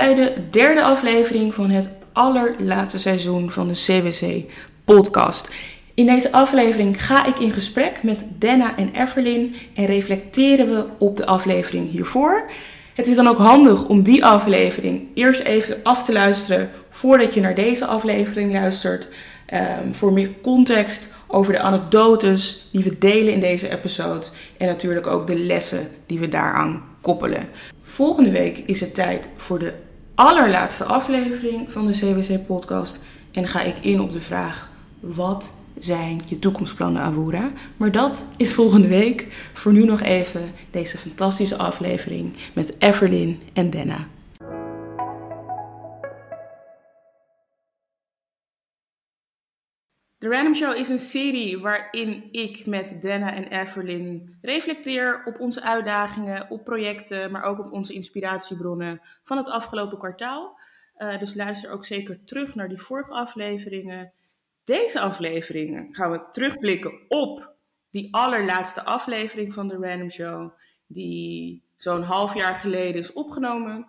Bij de derde aflevering van het allerlaatste seizoen van de CWC podcast. In deze aflevering ga ik in gesprek met Denna en Everlyn en reflecteren we op de aflevering hiervoor. Het is dan ook handig om die aflevering eerst even af te luisteren voordat je naar deze aflevering luistert. Um, voor meer context over de anekdotes die we delen in deze episode en natuurlijk ook de lessen die we daaraan koppelen. Volgende week is het tijd voor de allerlaatste aflevering van de CWC-podcast. En ga ik in op de vraag: wat zijn je toekomstplannen, Awura? Maar dat is volgende week. Voor nu nog even deze fantastische aflevering met Everlyn en Denna. De Random Show is een serie waarin ik met Denna en Everlyn reflecteer op onze uitdagingen, op projecten, maar ook op onze inspiratiebronnen van het afgelopen kwartaal. Uh, dus luister ook zeker terug naar die vorige afleveringen. Deze afleveringen gaan we terugblikken op die allerlaatste aflevering van de Random Show, die zo'n half jaar geleden is opgenomen.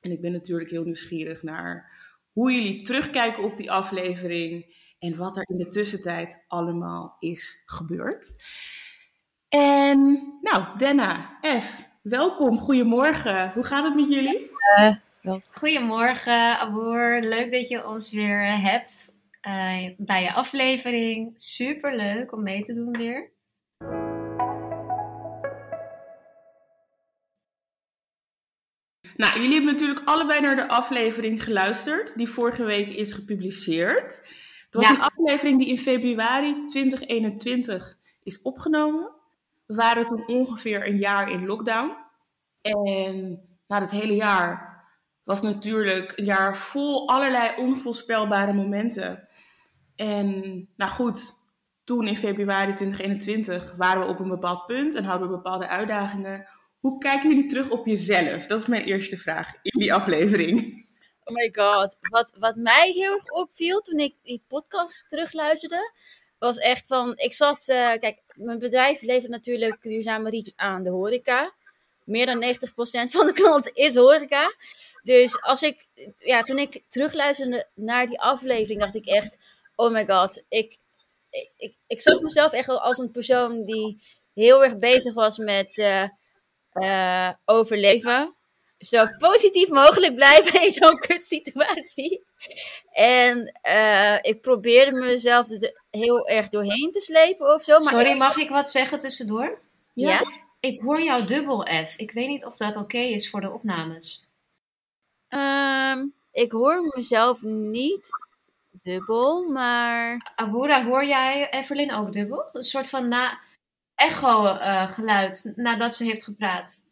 En ik ben natuurlijk heel nieuwsgierig naar hoe jullie terugkijken op die aflevering en wat er in de tussentijd allemaal is gebeurd. En nou, Denna, F, welkom, goedemorgen. Hoe gaat het met jullie? Uh, goedemorgen, Aboer. Leuk dat je ons weer eh, hebt uh, bij je aflevering. Super leuk om mee te doen weer. Nou, jullie hebben natuurlijk allebei naar de aflevering geluisterd, die vorige week is gepubliceerd. Het was een aflevering die in februari 2021 is opgenomen. We waren toen ongeveer een jaar in lockdown. En na het hele jaar was natuurlijk een jaar vol allerlei onvoorspelbare momenten. En nou goed, toen in februari 2021 waren we op een bepaald punt en hadden we bepaalde uitdagingen. Hoe kijken jullie terug op jezelf? Dat is mijn eerste vraag in die aflevering. Oh my god. Wat, wat mij heel erg opviel toen ik die podcast terugluisterde, was echt van, ik zat, uh, kijk, mijn bedrijf levert natuurlijk duurzame rietjes aan de horeca. Meer dan 90% van de klanten is horeca. Dus als ik, ja, toen ik terugluisterde naar die aflevering, dacht ik echt, oh my god, ik, ik, ik, zag mezelf echt als een persoon die heel erg bezig was met uh, uh, overleven zo positief mogelijk blijven in zo'n kutsituatie. En uh, ik probeerde mezelf er heel erg doorheen te slepen of zo. Maar Sorry, mag ik wat zeggen tussendoor? Ja? Ik hoor jou dubbel F. Ik weet niet of dat oké is voor de opnames. Um, ik hoor mezelf niet dubbel, maar... Abura, hoor jij Evelyn ook dubbel? Een soort van na echo uh, geluid nadat ze heeft gepraat.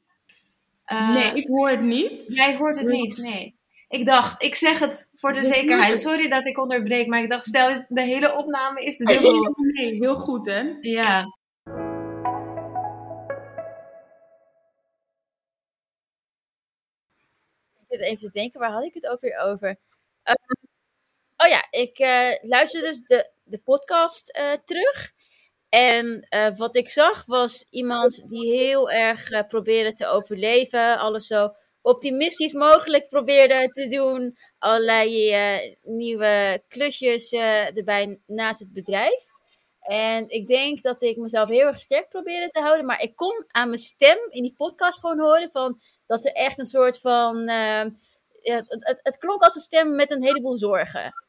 Uh, nee, ik hoor het niet. Jij hoort het niet, nee. Ik dacht, ik zeg het voor de zekerheid. Sorry dat ik onderbreek, maar ik dacht, stel de hele opname is dubbel. Nee, heel goed hè? Ja. Ik zit even te denken, waar had ik het ook weer over? Uh, oh ja, ik uh, luisterde dus de, de podcast uh, terug. En uh, wat ik zag was iemand die heel erg uh, probeerde te overleven. Alles zo optimistisch mogelijk probeerde te doen. Allerlei uh, nieuwe klusjes erbij naast het bedrijf. En ik denk dat ik mezelf heel erg sterk probeerde te houden. Maar ik kon aan mijn stem in die podcast gewoon horen van dat er echt een soort van. ja, het, het, het klonk als een stem met een heleboel zorgen.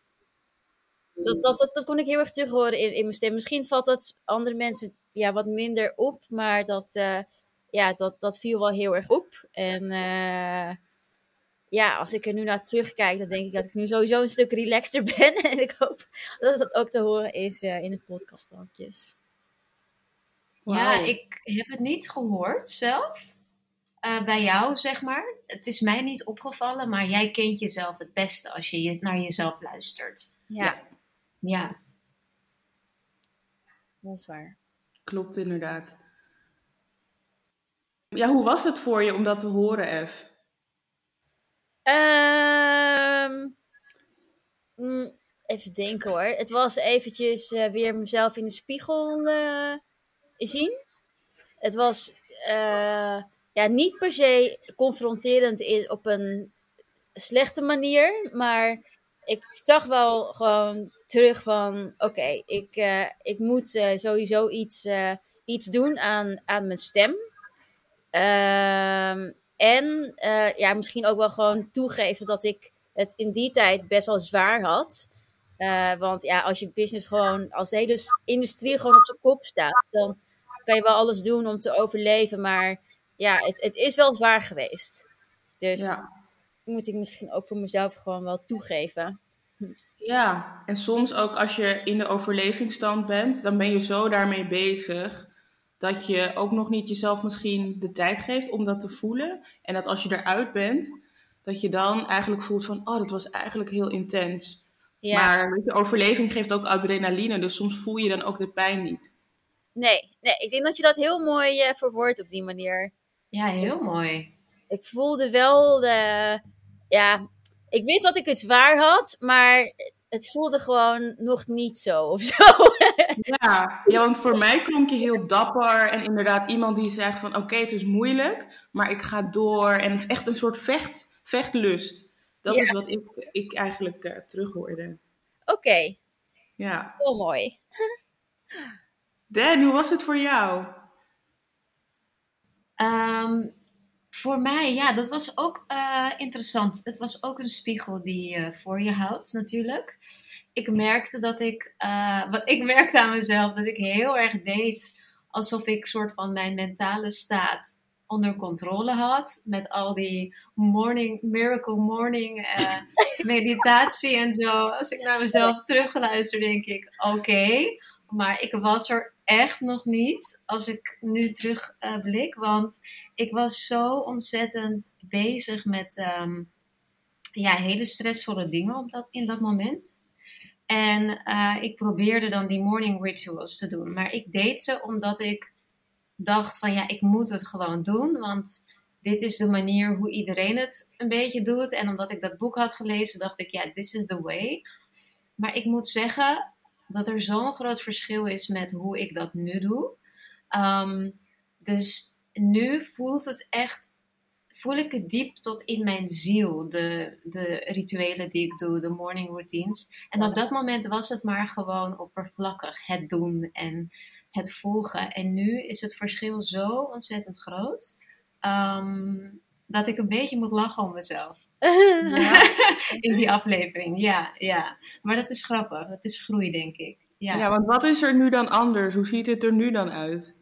Dat, dat, dat, dat, kon ik heel erg terug horen in, in mijn stem. Misschien valt dat andere mensen ja, wat minder op, maar dat, uh, ja, dat, dat viel wel heel erg op. En uh, ja, als ik er nu naar terugkijk, dan denk ik dat ik nu sowieso een stuk relaxter ben. en ik hoop dat dat ook te horen is uh, in de. Wow. Ja, ik heb het niet gehoord zelf. bij jou, zeg maar. Het is mij niet opgevallen, maar jij kent jezelf het beste als je naar jezelf luistert. ja. ja. Ja. Dat is waar. Klopt inderdaad. Ja, hoe was het voor je om dat te horen, F? Um, even denken hoor. Het was eventjes uh, weer mezelf in de spiegel uh, zien. Het was, uh, ja, ja, niet per se confronterend in, op een slechte manier, maar ik zag wel gewoon terug van, oké, ik, uh, ik moet uh, sowieso iets, uh, iets doen aan, aan mijn stem. Ehm, en ja, misschien ook wel gewoon toegeven dat ik het in die tijd best wel zwaar had. want ja, als je business gewoon, als de hele industrie gewoon op zijn kop staat, dan kan je wel alles doen om te overleven. Maar ja, het, het is wel zwaar geweest. Dus ja. Moet ik misschien ook voor mezelf gewoon wel toegeven. Ja, en soms ook als je in de overlevingsstand bent, dan ben je zo daarmee bezig dat je ook nog niet jezelf misschien de tijd geeft om dat te voelen. En dat als je eruit bent, dat je dan eigenlijk voelt van, oh, dat was eigenlijk heel intens. Ja. Maar de overleving geeft ook adrenaline, dus soms voel je dan ook de pijn niet. Nee, nee ik denk dat je dat heel mooi uh, verwoordt op die manier. Ja, heel mooi. Ik voelde wel de, ja, ik wist dat ik het waar had, maar het voelde gewoon nog niet zo of zo. ja, ja, want voor mij klonk je heel dapper en inderdaad iemand die zegt van oké, het is moeilijk, maar ik ga door en echt een soort vecht, vechtlust. Dat is wat ik, ik eigenlijk uh, terughoorde. Oké. Ja. Heel mooi. Dan, hoe was het voor jou? Um, voor mij, ja, dat was ook uh, interessant. Het was ook een spiegel die je voor je houdt, natuurlijk. Ik merkte dat ik, uh, wat ik merkte aan mezelf, dat ik heel erg deed alsof ik soort van mijn mentale staat onder controle had. Met al die morning, miracle morning uh, meditatie en zo. Als ik naar mezelf terugluister, denk ik, oké. maar ik was er echt nog niet als ik nu terugblik. Uh, want ik was zo ontzettend bezig met um, ja, hele stressvolle dingen op dat, in dat moment. En uh, ik probeerde dan die morning rituals te doen. Maar ik deed ze omdat ik dacht van ja, ik moet het gewoon doen. Want dit is de manier hoe iedereen het een beetje doet. En omdat ik dat boek had gelezen, dacht ik ja, this is the way. Maar ik moet zeggen, dat er zo'n groot verschil is met hoe ik dat nu doe. Um, dus nu voelt het echt, voel ik het diep tot in mijn ziel, de, de rituelen die ik doe, de morning routines. En op dat moment was het maar gewoon oppervlakkig, het doen en het volgen. En nu is het verschil zo ontzettend groot, um, dat ik een beetje moet lachen om mezelf. Ja, in die aflevering, ja, ja. Maar dat is grappig, dat is groei, denk ik. Ja. ja, want wat is er nu dan anders? Hoe ziet het er nu dan uit?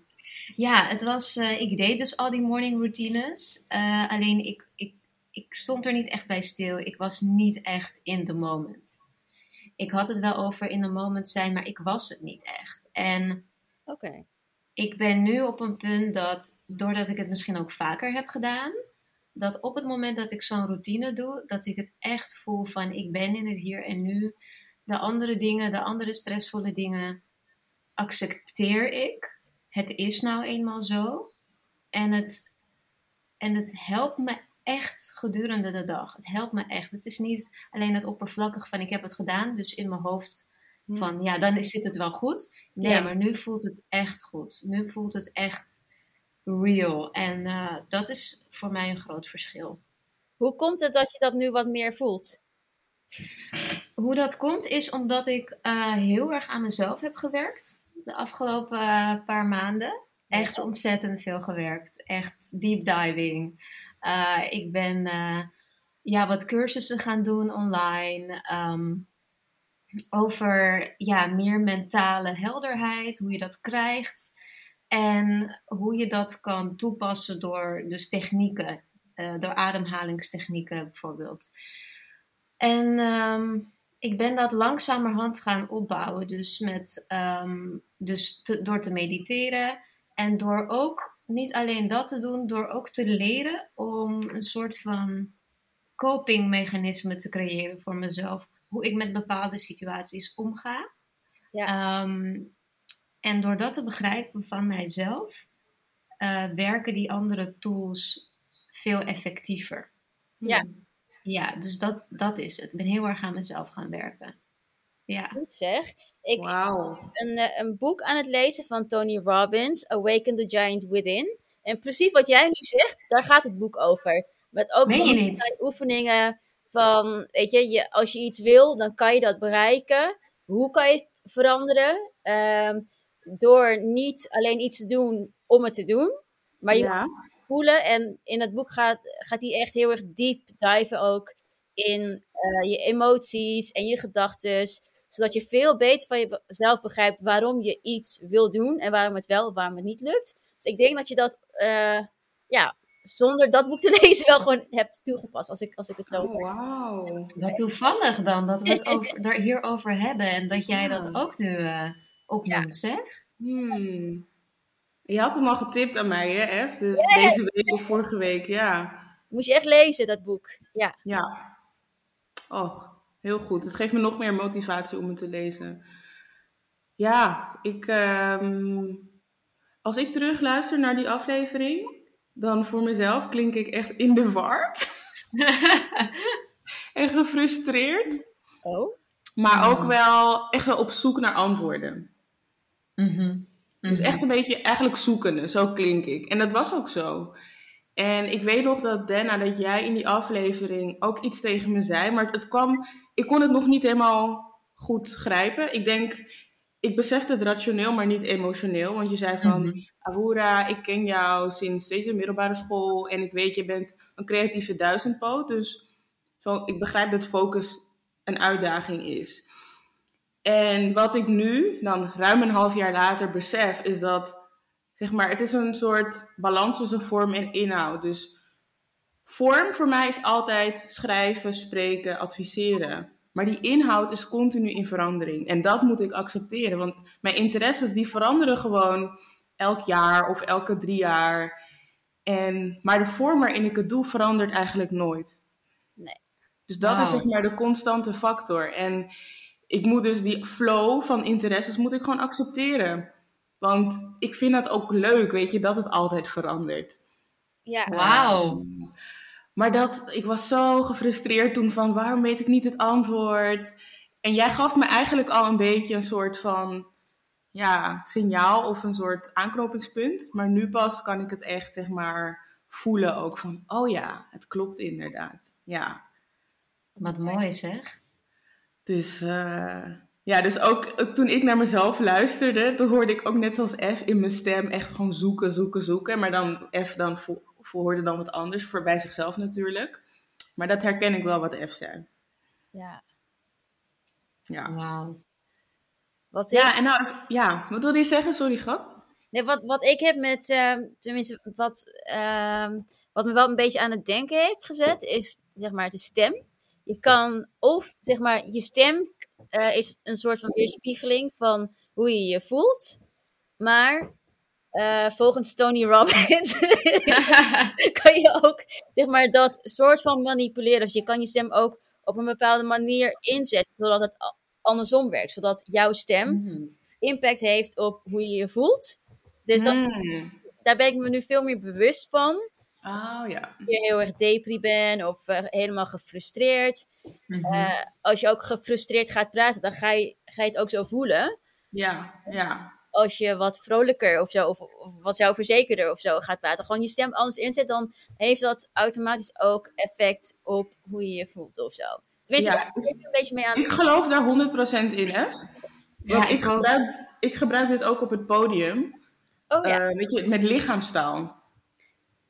Ja, het was, uh, ik deed dus al die morning routines. Uh, alleen ik, ik, ik stond er niet echt bij stil. Ik was niet echt in the moment. Ik had het wel over in the moment zijn, maar ik was het niet echt. En okay. ik ben nu op een punt dat, doordat ik het misschien ook vaker heb gedaan, dat op het moment dat ik zo'n routine doe, dat ik het echt voel van ik ben in het hier en nu. De andere dingen, de andere stressvolle dingen, accepteer ik. Het is nou eenmaal zo. En het, en het helpt me echt gedurende de dag. Het helpt me echt. Het is niet alleen het oppervlakkig van ik heb het gedaan, dus in mijn hoofd van ja, dan zit het wel goed. Nee, maar nu voelt het echt goed. Nu voelt het echt real. En uh, dat is voor mij een groot verschil. Hoe komt het dat je dat nu wat meer voelt? Hoe dat komt is omdat ik uh, heel erg aan mezelf heb gewerkt de afgelopen uh, paar maanden. Echt ontzettend veel gewerkt. Echt deep diving. ik ben ja, wat cursussen gaan doen online. Um, over ja, meer mentale helderheid, hoe je dat krijgt. En hoe je dat kan toepassen door dus technieken, uh, door ademhalingstechnieken bijvoorbeeld. En um, ik ben dat langzamerhand gaan opbouwen. Dus, met, um, dus te, door te mediteren en door ook niet alleen dat te doen, door ook te leren om een soort van copingmechanisme te creëren voor mezelf. Hoe ik met bepaalde situaties omga. Ja. Um, en door dat te begrijpen van mijzelf, uh, werken die andere tools veel effectiever. Ja. Ja, dus dat, dat is het. Ik ben heel erg aan mezelf gaan werken. Ja. Goed zeg. Ik wow. ben een, eh, een boek aan het lezen van Tony Robbins, Awaken the Giant Within. En precies wat jij nu zegt, daar gaat het boek over. Met ook Meen je niet? oefeningen van, weet je, je, als je iets wil, dan kan je dat bereiken. Hoe kan je het veranderen? Ehm, door niet alleen iets te doen om het te doen, maar je Ja. moet het voelen. En in het boek gaat, gaat hij echt heel erg diep diven ook in eh, je emoties en je gedachten. Zodat je veel beter van jezelf begrijpt waarom je iets wil doen en waarom het wel of waarom het niet lukt. Dus ik denk dat je dat, eh, ja, zonder dat boek te lezen wel gewoon hebt toegepast, als ik, als ik het zo Oh, wauw. Wat toevallig dan, dat we het over, daar hierover hebben en dat jij Ja. dat ook nu eh opnoemt, zeg. Hmm. Je had hem al getipt aan mij, hè, F? Dus deze week of vorige week, ja. Moet je echt lezen, dat boek. Ja. Ja. Oh, heel goed. Het geeft me nog meer motivatie om het te lezen. Ja, ik, ehm, als ik terugluister naar die aflevering, dan voor mezelf klink ik echt in de war en gefrustreerd. Oh. Maar ook wel echt zo op zoek naar antwoorden. Mhm. Dus Mhm. echt een beetje eigenlijk zoekende, zo klink ik. En dat was ook zo. En ik weet nog dat Dana, dat jij in die aflevering ook iets tegen me zei. Maar het kwam, ik kon het nog niet helemaal goed grijpen. Ik denk, ik besefte het rationeel, maar niet emotioneel. Want je zei van, Mhm. Awura, ik ken jou sinds steeds de middelbare school. En ik weet, je bent een creatieve duizendpoot. Dus zo, ik begrijp dat focus een uitdaging is. En wat ik nu, dan ruim een half jaar later, besef, is dat, zeg maar, het is een soort balans tussen vorm en inhoud. Dus vorm voor mij is altijd schrijven, spreken, adviseren. Maar die inhoud is continu in verandering. En dat moet ik accepteren, want mijn interesses die veranderen gewoon elk jaar of elke drie jaar. En, maar de vorm waarin ik het doe verandert eigenlijk nooit. Nee. Dus dat is zeg maar de constante factor. En ik moet dus die flow van interesses moet ik gewoon accepteren. Want ik vind dat ook leuk, weet je, dat het altijd verandert. Ja. Wauw. Maar dat, ik was zo gefrustreerd toen van waarom weet ik niet het antwoord? En jij gaf me eigenlijk al een beetje een soort van ja, signaal of een soort aanknopingspunt. Maar nu pas kan ik het echt zeg maar voelen ook van oh ja, het klopt inderdaad. Ja. Wat mooi zeg. Dus eh, ja, dus ook, toen ik naar mezelf luisterde, toen hoorde ik ook net zoals F in mijn stem echt gewoon zoeken, zoeken, zoeken. Maar dan F dan vo, vo- hoorde dan wat anders, voor bij zichzelf natuurlijk. Maar dat herken ik wel wat F zei. ja. Ja. Wauw. Wat ik, Ja, en nou, ja, wat wilde je zeggen? Sorry, schat. nee, wat, wat ik heb met, ehm, tenminste, wat, ehm, wat me wel een beetje aan het denken heeft gezet, is zeg maar de stem. Je kan, of zeg maar, je stem eh, is een soort van weerspiegeling van hoe je je voelt. Maar eh, volgens Tony Robbins kan je ook zeg maar, dat soort van manipuleren. Dus je kan je stem ook op een bepaalde manier inzetten, zodat het andersom werkt. Zodat jouw stem Mhm. impact heeft op hoe je je voelt. Dus dat, Hmm. daar ben ik me nu veel meer bewust van. Oh ja. Als je heel erg depri bent of eh, helemaal gefrustreerd. Mhm. Eh, als je ook gefrustreerd gaat praten, dan ga je, ga je het ook zo voelen. Ja, ja. Als je wat vrolijker of zo, of, of wat zelfverzekerder of zo gaat praten, gewoon je stem anders inzet, dan heeft dat automatisch ook effect op hoe je je voelt of zo. Tenminste, Ja. daar ben ik een beetje mee aan. Ik geloof daar 100% in, F. Ja, Want ik, gebruik, ik gebruik dit ook op het podium. Oh ja, Eh, weet je, met lichaamstaal.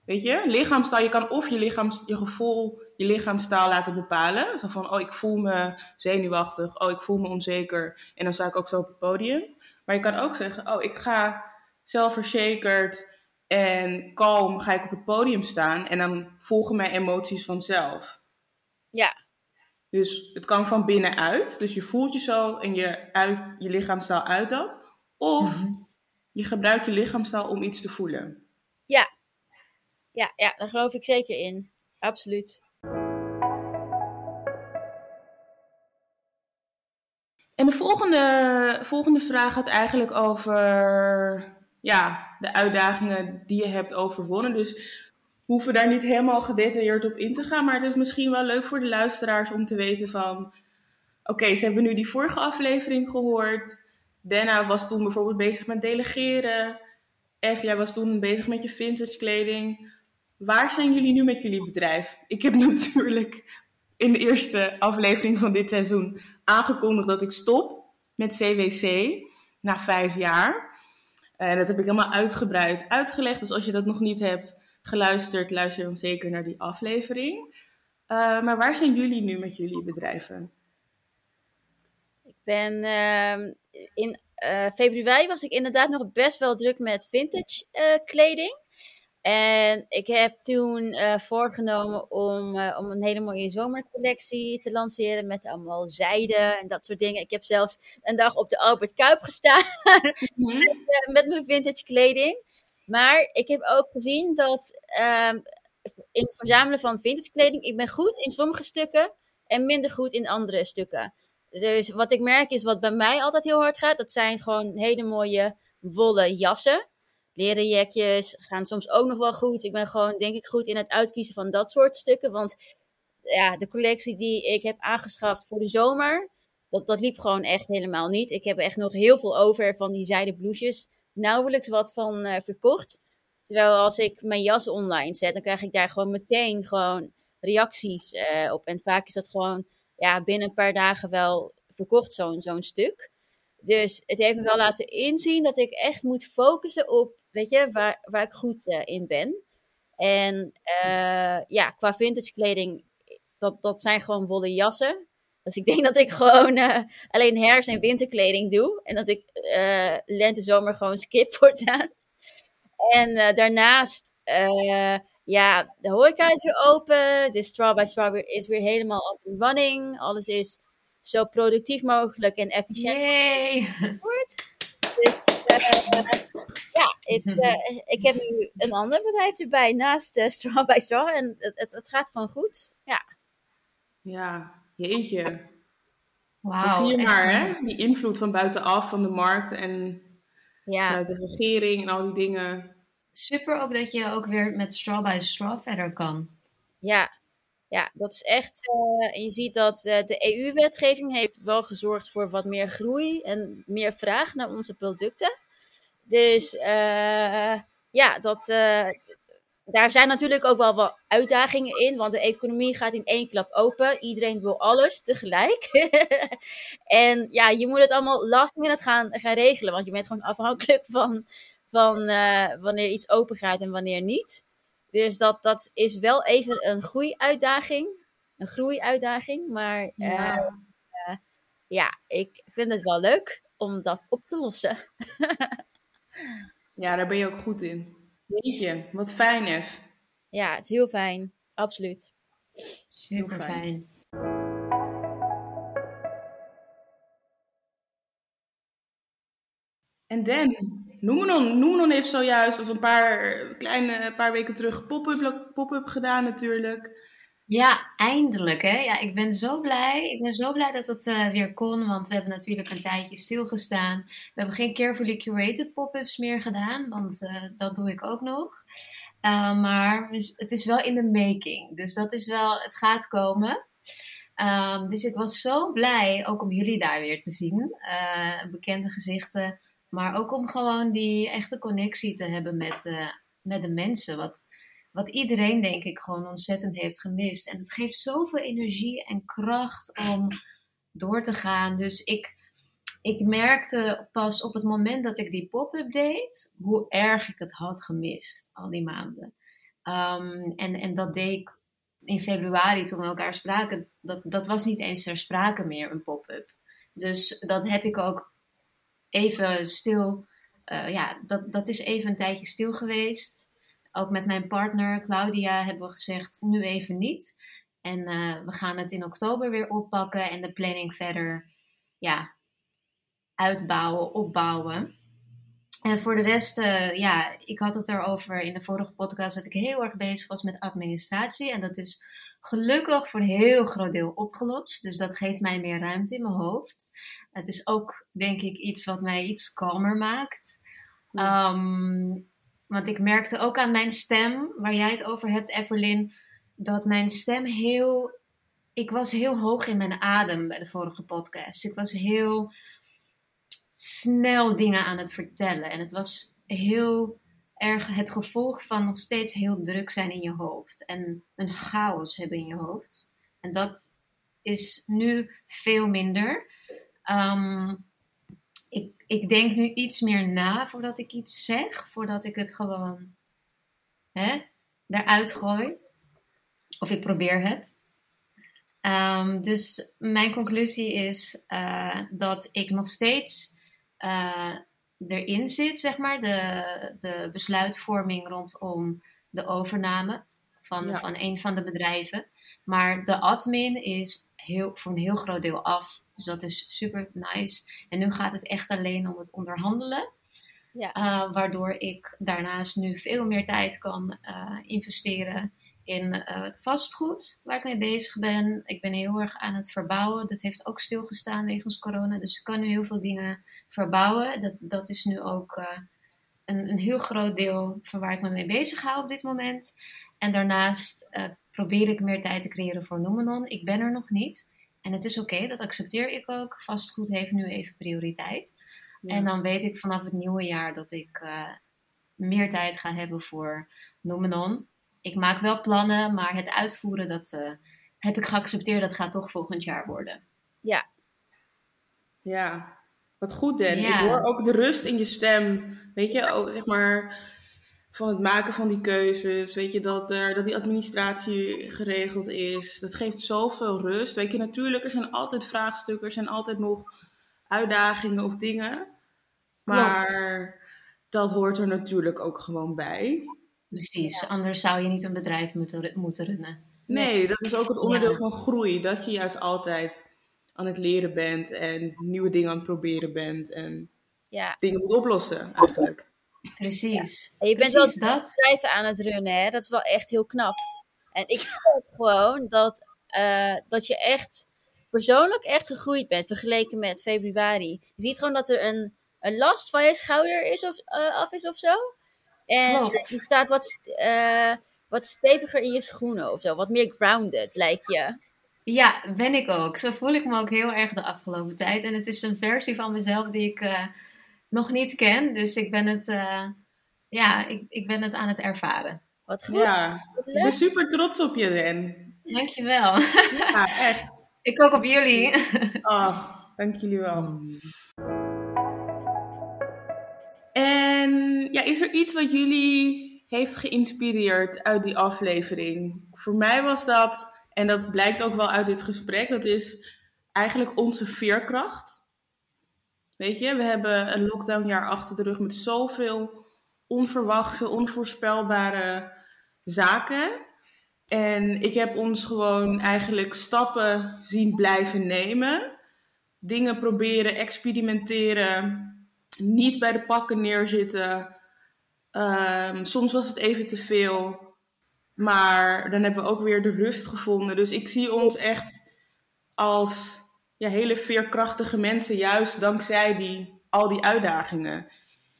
Weet je, lichaamstaal, je kan of je, lichaams, je gevoel, je lichaamstaal laten bepalen. Zo van, oh, ik voel me zenuwachtig, oh, ik voel me onzeker. En dan sta ik ook zo op het podium. Maar je kan ook zeggen, oh, ik ga zelfverzekerd en kalm ga ik op het podium staan. En dan volgen mijn emoties vanzelf. ja, Dus het kan van binnenuit. Dus je voelt je zo en je, uit, je lichaamstaal uit dat. Of Mhm. je gebruikt je lichaamstaal om iets te voelen. Ja, ja, daar geloof ik zeker in. Absoluut. En de volgende, volgende vraag gaat eigenlijk over ja, de uitdagingen die je hebt overwonnen. Dus we hoeven daar niet helemaal gedetailleerd op in te gaan. Maar het is misschien wel leuk voor de luisteraars om te weten van... Oké, ze hebben nu die vorige aflevering gehoord. Dana was toen bijvoorbeeld bezig met delegeren. F, jij was toen bezig met je vintage kleding. Waar zijn jullie nu met jullie bedrijf? Ik heb natuurlijk in de eerste aflevering van dit seizoen aangekondigd dat ik stop met CWC na vijf jaar. En dat heb ik helemaal uitgebreid uitgelegd. Dus als je dat nog niet hebt geluisterd, luister dan zeker naar die aflevering. Uh, maar waar zijn jullie nu met jullie bedrijven? Ik ben uh, in uh, februari was ik inderdaad nog best wel druk met vintage kleding. En ik heb toen uh, voorgenomen om, om een hele mooie zomercollectie te lanceren met allemaal zijde en dat soort dingen. Ik heb zelfs een dag op de Albert Kuip gestaan mhm. met, met, mijn vintage kleding. Maar ik heb ook gezien dat ehm, in het verzamelen van vintage kleding, ik ben goed in sommige stukken en minder goed in andere stukken. Dus wat ik merk is wat bij mij altijd heel hard gaat, dat zijn gewoon hele mooie wollen jassen. Leren jekjes gaan soms ook nog wel goed. Ik ben gewoon denk ik goed in het uitkiezen van dat soort stukken. Want ja, de collectie die ik heb aangeschaft voor de zomer, dat, dat liep gewoon echt helemaal niet. Ik heb echt nog heel veel over van die zijden blouses. Nauwelijks wat van uh, verkocht. Terwijl als ik mijn jas online zet, dan krijg ik daar gewoon meteen gewoon reacties uh, op. En vaak is dat gewoon ja, binnen een paar dagen wel verkocht, zo'n zo'n stuk. Dus het heeft me wel laten inzien dat ik echt moet focussen op, weet je, waar, waar ik goed uh, in ben. En uh, ja, qua vintage kleding, dat, dat zijn gewoon wollen jassen. Dus ik denk dat ik gewoon uh, alleen herfst- en winterkleding doe. En dat ik lente, zomer gewoon skip voortaan. En daarnaast ja, de horeca is weer open. De Straw by Straw is weer helemaal up running. Alles is zo productief mogelijk en efficiënt wordt. Dus uh, ja, ik, uh, ik heb nu een ander bedrijf erbij naast uh, Straw by Straw. En het, het, gaat gewoon goed. Ja, ja jeetje. Wauw. zie je maar, hè? Die invloed van buitenaf, van de markt en ja. vanuit de regering en al die dingen super ook dat je ook weer met straw by straw verder kan. Ja, ja dat is echt. Uh, je ziet dat uh, de EU-wetgeving heeft wel gezorgd voor wat meer groei en meer vraag naar onze producten. Dus uh, ja, dat, daar zijn natuurlijk ook wel wat uitdagingen in, want de economie gaat in één klap open. Iedereen wil alles tegelijk. en ja, je moet het allemaal last minute gaan, gaan regelen, want je bent gewoon afhankelijk van van wanneer iets open gaat en wanneer niet. Dus dat, dat is wel even een groeiuitdaging. Een groeiuitdaging. Maar ja. Uh, ja, ik vind het wel leuk om dat op te lossen. ja, daar ben je ook goed in. Jeetje, wat fijn, Ef. Ja, het is heel fijn. Absoluut. Super fijn. En Dan, Noemenon, Noemenon heeft zojuist, of een paar, kleine, paar weken terug, pop-up pop gedaan natuurlijk. Ja, eindelijk hè. Ja, ik ben zo blij. Ik ben zo blij dat het uh, weer kon, want we hebben natuurlijk een tijdje stilgestaan. We hebben geen carefully curated pop-ups meer gedaan, want uh, dat doe ik ook nog. Uh, maar het is wel in de making, dus dat is wel, het gaat komen. Um, dus ik was zo blij ook om jullie daar weer te zien. bekende gezichten maar ook om gewoon die echte connectie te hebben met, uh, met de mensen. Wat, wat iedereen, denk ik, gewoon ontzettend heeft gemist. En het geeft zoveel energie en kracht om door te gaan. Dus ik, ik merkte pas op het moment dat ik die pop-up deed, hoe erg ik het had gemist al die maanden. Um, en, en dat deed ik in februari toen we elkaar spraken. Dat, dat was niet eens ter sprake meer, een pop-up. Dus dat heb ik ook even stil. Uh, ja, dat, dat is even een tijdje stil geweest. Ook met mijn partner Claudia hebben we gezegd, nu even niet. En uh, we gaan het in oktober weer oppakken en de planning verder ja, uitbouwen, opbouwen. En voor de rest, uh, ja, ik had het erover in de vorige podcast dat ik heel erg bezig was met administratie. En dat is gelukkig voor een heel groot deel opgelost. Dus dat geeft mij meer ruimte in mijn hoofd. Het is ook, denk ik, iets wat mij iets kalmer maakt. Um, want ik merkte ook aan mijn stem, waar jij het over hebt, Evelyn, dat mijn stem heel. Ik was heel hoog in mijn adem bij de vorige podcast. Ik was heel snel dingen aan het vertellen. En het was heel erg het gevolg van nog steeds heel druk zijn in je hoofd en een chaos hebben in je hoofd. En dat is nu veel minder. Ehm, ik, ik denk nu iets meer na voordat ik iets zeg, voordat ik het gewoon hè, eruit gooi. Of ik probeer het. Ehm, dus mijn conclusie is uh, dat ik nog steeds uh, erin zit, zeg maar, de, de besluitvorming rondom de overname van, van een van de bedrijven. Maar de admin is heel, voor een heel groot deel af. Dus dat is super nice. En nu gaat het echt alleen om het onderhandelen. Ja. Uh, waardoor ik daarnaast nu veel meer tijd kan uh, investeren in uh, vastgoed, waar ik mee bezig ben. Ik ben heel erg aan het verbouwen. Dat heeft ook stilgestaan wegens corona. Dus ik kan nu heel veel dingen verbouwen. Dat, dat is nu ook een, een heel groot deel van waar ik me mee bezig hou op dit moment. En daarnaast probeer ik meer tijd te creëren voor Nomenon. Ik ben er nog niet. En het is oké, dat accepteer ik ook. Vastgoed heeft nu even prioriteit. En dan weet ik vanaf het nieuwe jaar dat ik meer tijd ga hebben voor Nomenon. Ik maak wel plannen, maar het uitvoeren, dat uh, heb ik geaccepteerd. Dat gaat toch volgend jaar worden. Ja. Ja, wat goed Dan. Ja. Ik hoor ook de rust in je stem. Weet je, ook, zeg maar van het maken van die keuzes. Weet je, dat, er, dat die administratie geregeld is. Dat geeft zoveel rust. Weet je, natuurlijk, er zijn altijd vraagstukken, er zijn altijd nog uitdagingen of dingen. Maar dat hoort er natuurlijk ook gewoon bij. Precies, anders zou je niet een bedrijf moeten, moeten runnen. Nee, dat is ook het onderdeel van groei. Dat je juist altijd aan het leren bent en nieuwe dingen aan het proberen bent en ja. dingen moet oplossen eigenlijk. Precies. En je bent wel bedrijven aan het runnen, hè? dat is wel echt heel knap. En ik zie gewoon dat, uh, dat je echt persoonlijk echt gegroeid bent vergeleken met februari. Je ziet gewoon dat er een, een last van je schouder is of, uh, af is of zo. En Klopt. je staat wat, uh, wat steviger in je schoenen of zo. Wat meer grounded, lijkt je. Ja, ben ik ook. Zo voel ik me ook heel erg de afgelopen tijd. En het is een versie van mezelf die ik uh, nog niet ken. Dus ik ben het, ja, ik, ik ben het aan het ervaren. Wat goed. Ja, ik ben super trots op je, Dan. Dankjewel. Ja, echt. Ik ook op jullie. Oh, dank jullie wel. En ja, is er iets wat jullie heeft geïnspireerd uit die aflevering? Voor mij was dat, en dat blijkt ook wel uit dit gesprek, dat is eigenlijk onze veerkracht. Weet je, we hebben een lockdownjaar achter de rug met zoveel onverwachte, onvoorspelbare zaken. En ik heb ons gewoon eigenlijk stappen zien blijven nemen. Dingen proberen, experimenteren. Niet bij de pakken neerzitten. Um, soms was het even te veel. Maar dan hebben we ook weer de rust gevonden. Dus ik zie ons echt als ja, hele veerkrachtige mensen. Juist dankzij die, al die uitdagingen.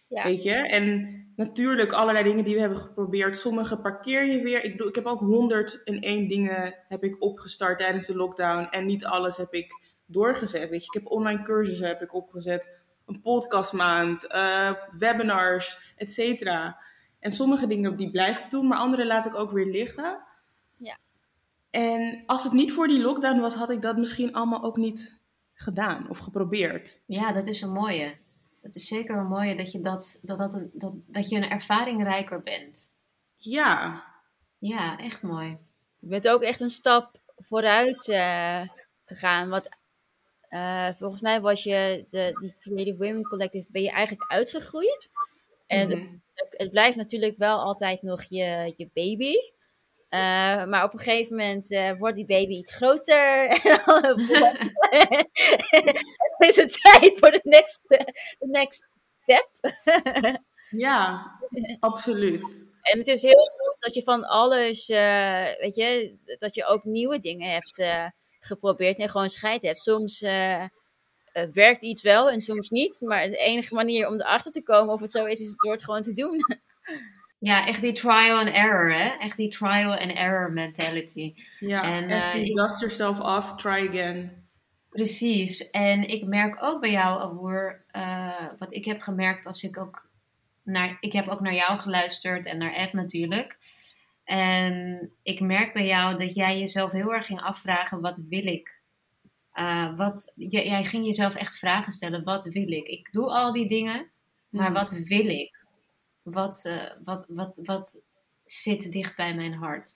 Ja. Weet je? En natuurlijk allerlei dingen die we hebben geprobeerd. Sommige parkeer je weer. Ik, bedoel, ik heb ook 101 dingen heb ik opgestart tijdens de lockdown. En niet alles heb ik doorgezet. Weet je, ik heb online cursussen heb ik opgezet. Een podcastmaand, uh, webinars, et cetera. En sommige dingen die blijf ik doen, maar andere laat ik ook weer liggen. Ja. En als het niet voor die lockdown was, had ik dat misschien allemaal ook niet gedaan of geprobeerd. Ja, dat is een mooie het is zeker een mooie dat je, dat, dat, dat, een, dat, dat je een ervaringrijker bent. Ja. Ja, echt mooi. Je bent ook echt een stap vooruit uh, gegaan. Want uh, volgens mij was je de, die Creative Women Collective, ben je eigenlijk uitgegroeid. En -hmm. het, het, blijft natuurlijk wel altijd nog je, je baby. Uh, maar op een gegeven moment uh, wordt die baby iets groter. en is het tijd voor de next, de next step. ja, absoluut. En het is heel goed dat je van alles, weet je, dat je ook nieuwe dingen hebt geprobeerd en gewoon scheid hebt. Soms werkt iets wel en soms niet. Maar de enige manier om erachter te komen of het zo is, is het door het gewoon te doen. Ja, echt die trial and error, hè? Echt die trial and error mentality. Ja, en, echt die uh, dust yourself off, try again. Precies. En ik merk ook bij jou, Aboer, uh, wat ik heb gemerkt als ik ook naar, ik heb ook naar jou geluisterd en naar Ed natuurlijk. En ik merk bij jou dat jij jezelf heel erg ging afvragen: wat wil ik? Uh, wat, jij, ging jezelf echt vragen stellen: wat wil ik? Ik doe al die dingen, maar hmm. wat wil ik? Wat, uh, wat, wat, wat zit dicht bij mijn hart?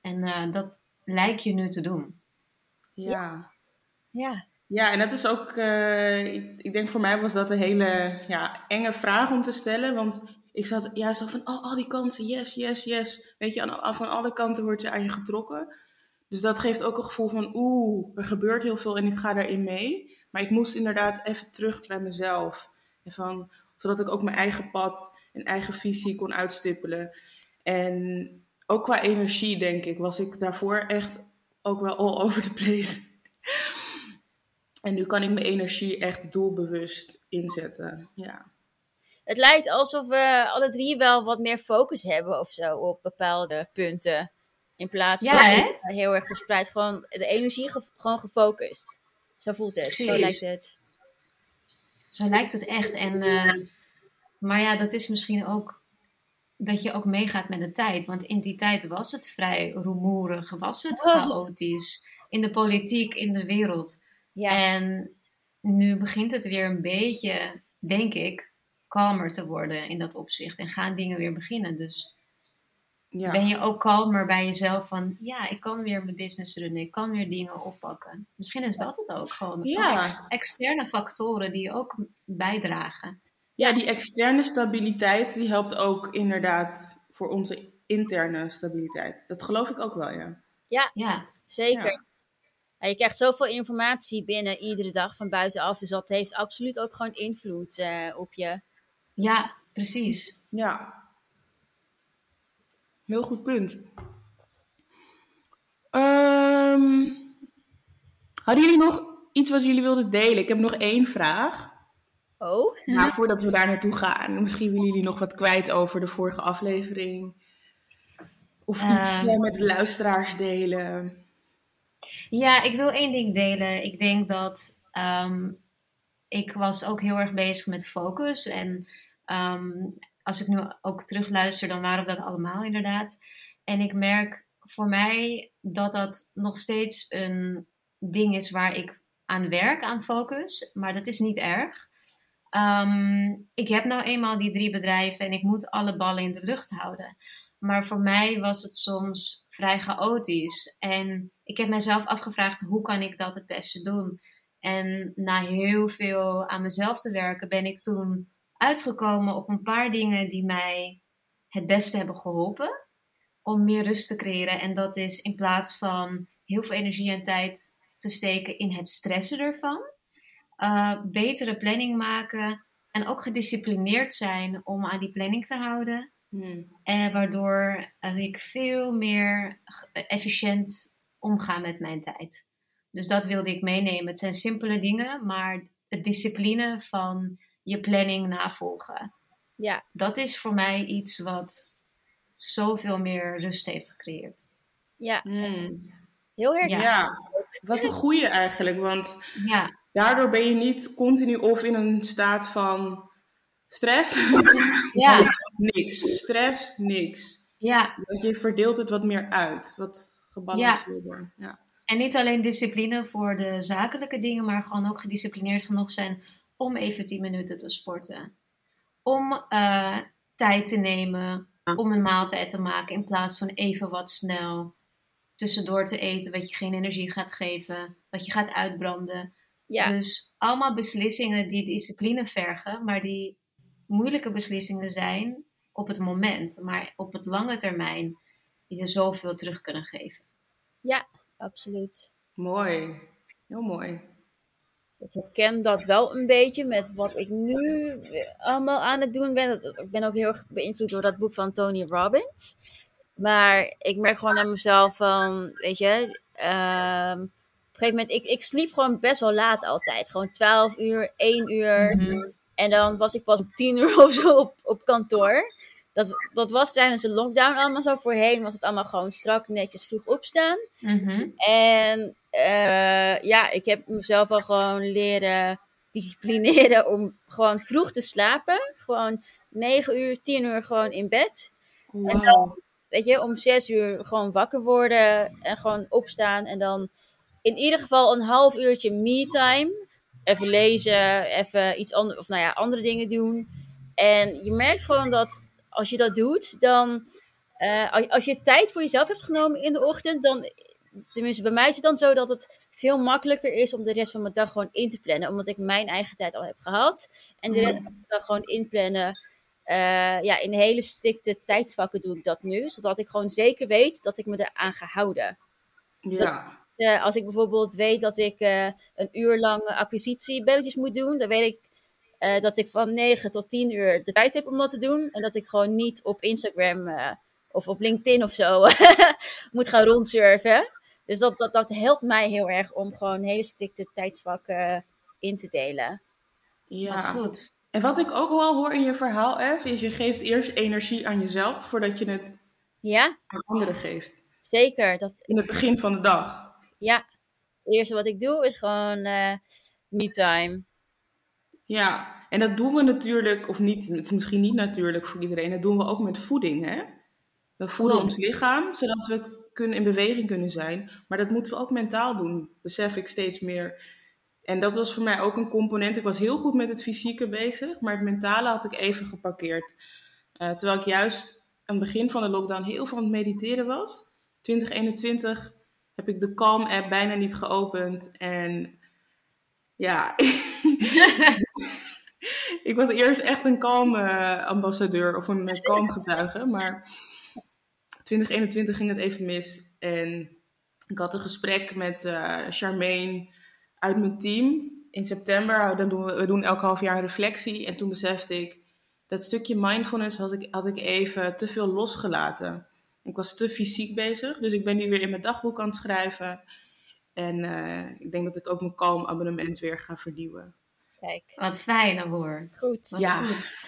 En uh, dat lijkt je nu te doen. Ja. Ja. Ja, en dat is ook, ik, ik, denk voor mij was dat een hele ja, enge vraag om te stellen. Want ik zat juist al van, oh, al die kansen, yes, yes, yes. Weet je, aan, van alle kanten wordt je aan je getrokken. Dus dat geeft ook een gevoel van, oeh, er gebeurt heel veel en ik ga daarin mee. Maar ik moest inderdaad even terug bij mezelf. En van, zodat ik ook mijn eigen pad en eigen visie kon uitstippelen. En ook qua energie, denk ik, was ik daarvoor echt ook wel all over the place. en nu kan ik mijn energie echt doelbewust inzetten. Ja het lijkt alsof we alle drie wel wat meer focus hebben of zo op bepaalde punten. In plaats van heel erg verspreid. Gewoon de energie gewoon gefocust. Zo voelt het. Zo lijkt het. Zo lijkt het echt. En, uh, maar ja, dat is misschien ook dat je ook meegaat met de tijd. Want in die tijd was het vrij rumoerig, was het oh. chaotisch. In de politiek, in de wereld. Ja. En nu begint het weer een beetje, denk ik, kalmer te worden in dat opzicht. En gaan dingen weer beginnen. Dus ja. ben je ook kalmer bij jezelf van... Ja, ik kan weer mijn business runnen. Ik kan weer dingen oppakken. Misschien is dat het ook. Gewoon ja. externe factoren die ook bijdragen. Ja, die externe stabiliteit die helpt ook inderdaad voor onze interne stabiliteit. Dat geloof ik ook wel, ja. Ja, ja. zeker. Ja. je krijgt zoveel informatie binnen iedere dag van buitenaf. Dus dat heeft absoluut ook gewoon invloed uh, op je. Ja, precies. Ja. Heel goed punt. Um, hadden jullie nog iets wat jullie wilden delen? Ik heb nog één vraag. Oh. Maar voordat we daar naartoe gaan, misschien willen jullie nog wat kwijt over de vorige aflevering. Of iets uh, met de luisteraars delen. Ja, ik wil één ding delen. Ik denk dat um, ik was ook heel erg bezig met focus. En Ehm, als ik nu ook terugluister, dan waren we dat allemaal inderdaad. En ik merk voor mij dat dat nog steeds een ding is waar ik aan werk, aan focus. Maar dat is niet erg. Ehm, ik heb nou eenmaal die drie bedrijven en ik moet alle ballen in de lucht houden. Maar voor mij was het soms vrij chaotisch. En ik heb mezelf afgevraagd: hoe kan ik dat het beste doen? En na heel veel aan mezelf te werken, ben ik toen uitgekomen op een paar dingen die mij het beste hebben geholpen om meer rust te creëren. En dat is in plaats van heel veel energie en tijd te steken in het stressen ervan, uh, betere planning maken en ook gedisciplineerd zijn om aan die planning te houden. Hmm. En waardoor ik veel meer efficiënt omga met mijn tijd. Dus dat wilde ik meenemen. Het zijn simpele dingen, maar het discipline van je planning navolgen. Ja. Dat is voor mij iets wat zoveel meer rust heeft gecreëerd. Ja. Hmm. Heel erg. Ja. wat een goede eigenlijk. Want ja. daardoor ben je niet continu of in een staat van stress. Ja. niks. Stress, niks. Ja. Want je verdeelt het wat meer uit. Wat gebalanceerder. Ja. ja. En niet alleen discipline voor de zakelijke dingen, maar gewoon ook gedisciplineerd genoeg zijn om even 10 minuten te sporten. Om uh, tijd te nemen om een maaltijd te maken in plaats van even wat snel tussendoor te eten wat je geen energie gaat geven, wat je gaat uitbranden. Ja. Dus allemaal beslissingen die discipline vergen, maar die moeilijke beslissingen zijn op het moment, maar op het lange termijn je zoveel terug kunnen geven. Ja, absoluut. Mooi, heel mooi. Ik herken dat wel een beetje met wat ik nu allemaal aan het doen ben. Ik ben ook heel erg beïnvloed door dat boek van Tony Robbins. Maar ik merk gewoon aan mezelf van, weet je, um, op een gegeven moment, ik, ik sliep gewoon best wel laat altijd. Gewoon 12 uur, 1 uur. Mhm. En dan was ik pas om 10 uur of zo op, op kantoor. Dat, dat was tijdens de lockdown allemaal zo. Voorheen was het allemaal gewoon strak, netjes, vroeg opstaan. Mm En uh, ja, ik heb mezelf al gewoon leren disciplineren om gewoon vroeg te slapen. Gewoon 9 uur, 10 uur gewoon in bed. En dan, weet je, om 6 uur gewoon wakker worden en gewoon opstaan. En dan in ieder geval een half uurtje me-time. Even lezen, even iets anders, of nou ja, andere dingen doen. En je merkt gewoon dat als je dat doet, dan. Uh, als je tijd voor jezelf hebt genomen in de ochtend, dan. Tenminste, bij mij is het dan zo dat het veel makkelijker is om de rest van mijn dag gewoon in te plannen. Omdat ik mijn eigen tijd al heb gehad. En de rest van de dag gewoon inplannen. Uh, ja, in hele strikte tijdsvakken doe ik dat nu. Zodat ik gewoon zeker weet dat ik me eraan ga houden. Ja. uh, als ik bijvoorbeeld weet dat ik een uur lang acquisitiebelletjes moet doen, dan weet ik dat ik van 9 tot 10 uur de tijd heb om dat te doen. En dat ik gewoon niet op Instagram of op LinkedIn of zo moet gaan rondsurfen. Dus dat, dat, dat helpt mij heel erg om gewoon hele strikte tijdsvakken in te delen. Ja, Wat goed. En wat ik ook wel hoor in je verhaal, F, is je geeft eerst energie aan jezelf voordat je het ja? aan anderen geeft. Zeker. Dat... In het begin van de dag. Ja. Het eerste wat ik doe is gewoon uh, me-time. Ja, en dat doen we natuurlijk, of niet, het is misschien niet natuurlijk voor iedereen, dat doen we ook met voeding, hè? We voeden ons lichaam, zodat we kunnen, in beweging kunnen zijn. Maar dat moeten we ook mentaal doen, besef ik steeds meer. En dat was voor mij ook een component. Ik was heel goed met het fysieke bezig, maar het mentale had ik even geparkeerd. Uh, terwijl ik juist aan het begin van de lockdown heel veel aan het mediteren was. 2021 heb ik de Calm app bijna niet geopend. En ja, ik was eerst echt een Calm uh, ambassadeur of een Calm getuige. Maar 2021 ging het even mis. En ik had een gesprek met uh, Charmaine uit mijn team in september. Dan doen we, we doen elke half jaar een reflectie. En toen besefte ik, dat stukje mindfulness had ik, had ik even te veel losgelaten. Ik was te fysiek bezig. Dus ik ben nu weer in mijn dagboek aan het schrijven. En uh, ik denk dat ik ook mijn Calm abonnement weer ga vernieuwen. Kijk. Wat fijn hoor. Goed. Wat ja. Goed.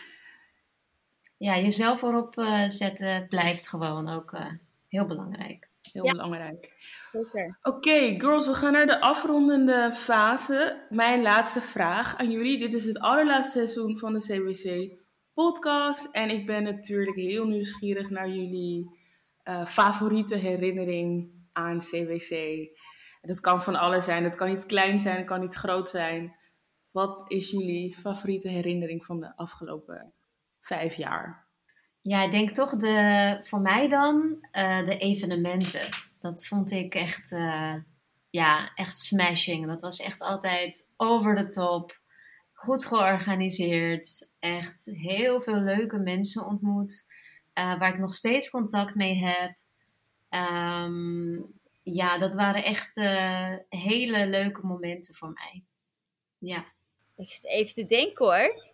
Ja, jezelf erop uh, zetten blijft gewoon ook uh, heel belangrijk. Heel ja. belangrijk. Oké, okay, girls, we gaan naar de afrondende fase. Mijn laatste vraag aan jullie. Dit is het allerlaatste seizoen van de CWC podcast. En ik ben natuurlijk heel nieuwsgierig naar jullie uh, favoriete herinnering aan Dat kan van alles zijn. Het kan iets klein zijn, het kan iets groot zijn. Wat is jullie favoriete herinnering van de afgelopen vijf jaar? Ja, ik denk toch de, voor mij dan uh, de evenementen. Dat vond ik echt, uh, ja, echt smashing. Dat was echt altijd over de top. Goed georganiseerd. Echt heel veel leuke mensen ontmoet. Uh, waar ik nog steeds contact mee heb. Um, ja, dat waren echt hele leuke momenten voor mij. Ja. Ik zit even te denken hoor.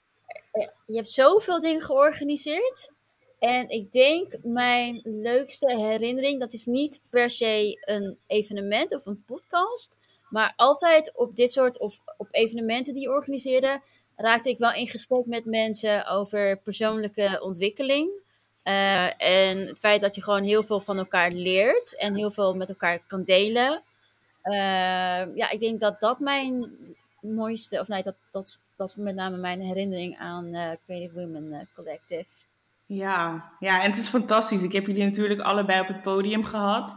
Je hebt zoveel dingen georganiseerd. En ik denk mijn leukste herinnering, dat is niet per se een evenement of een podcast. Maar altijd op dit soort of op evenementen die je organiseerde, raakte ik wel in gesprek met mensen over persoonlijke ontwikkeling. Uh, en het feit dat je gewoon heel veel van elkaar leert en heel veel met elkaar kan delen. Uh, ja, ik denk dat dat mijn mooiste, of nee, dat, dat, dat met name mijn herinnering aan uh, Creative Women Collective. Ja, ja, en het is fantastisch. Ik heb jullie natuurlijk allebei op het podium gehad.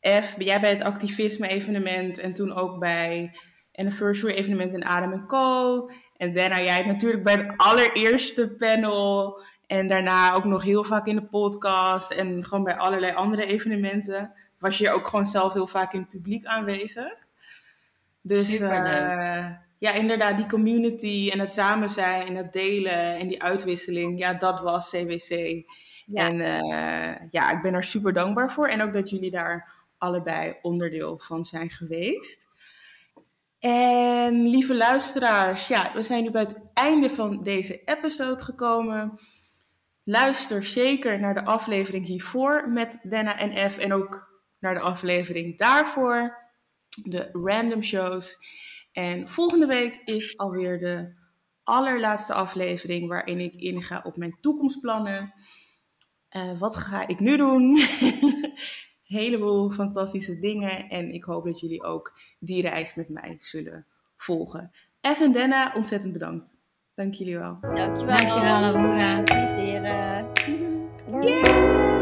F, jij bij het activisme-evenement en toen ook bij anniversary-evenement in Adem Co. En daarna jij natuurlijk bij het allereerste panel. En daarna ook nog heel vaak in de podcast en gewoon bij allerlei andere evenementen. Was je ook gewoon zelf heel vaak in het publiek aanwezig. Dus uh, ja, inderdaad, die community en het samen zijn en het delen en die uitwisseling, ja, dat was CWC. En uh, ja, ik ben er super dankbaar voor. En ook dat jullie daar allebei onderdeel van zijn geweest. En lieve luisteraars, ja, we zijn nu bij het einde van deze episode gekomen. Luister zeker naar de aflevering hiervoor met Denna en F en ook naar de aflevering daarvoor, de random shows. En volgende week is alweer de allerlaatste aflevering waarin ik inga op mijn toekomstplannen. Uh, wat ga ik nu doen? Heleboel fantastische dingen en ik hoop dat jullie ook die reis met mij zullen volgen. F en Denna, ontzettend bedankt. Dank jullie wel. Dankjewel. Dankjewel, Laura. Plezier. Yeah.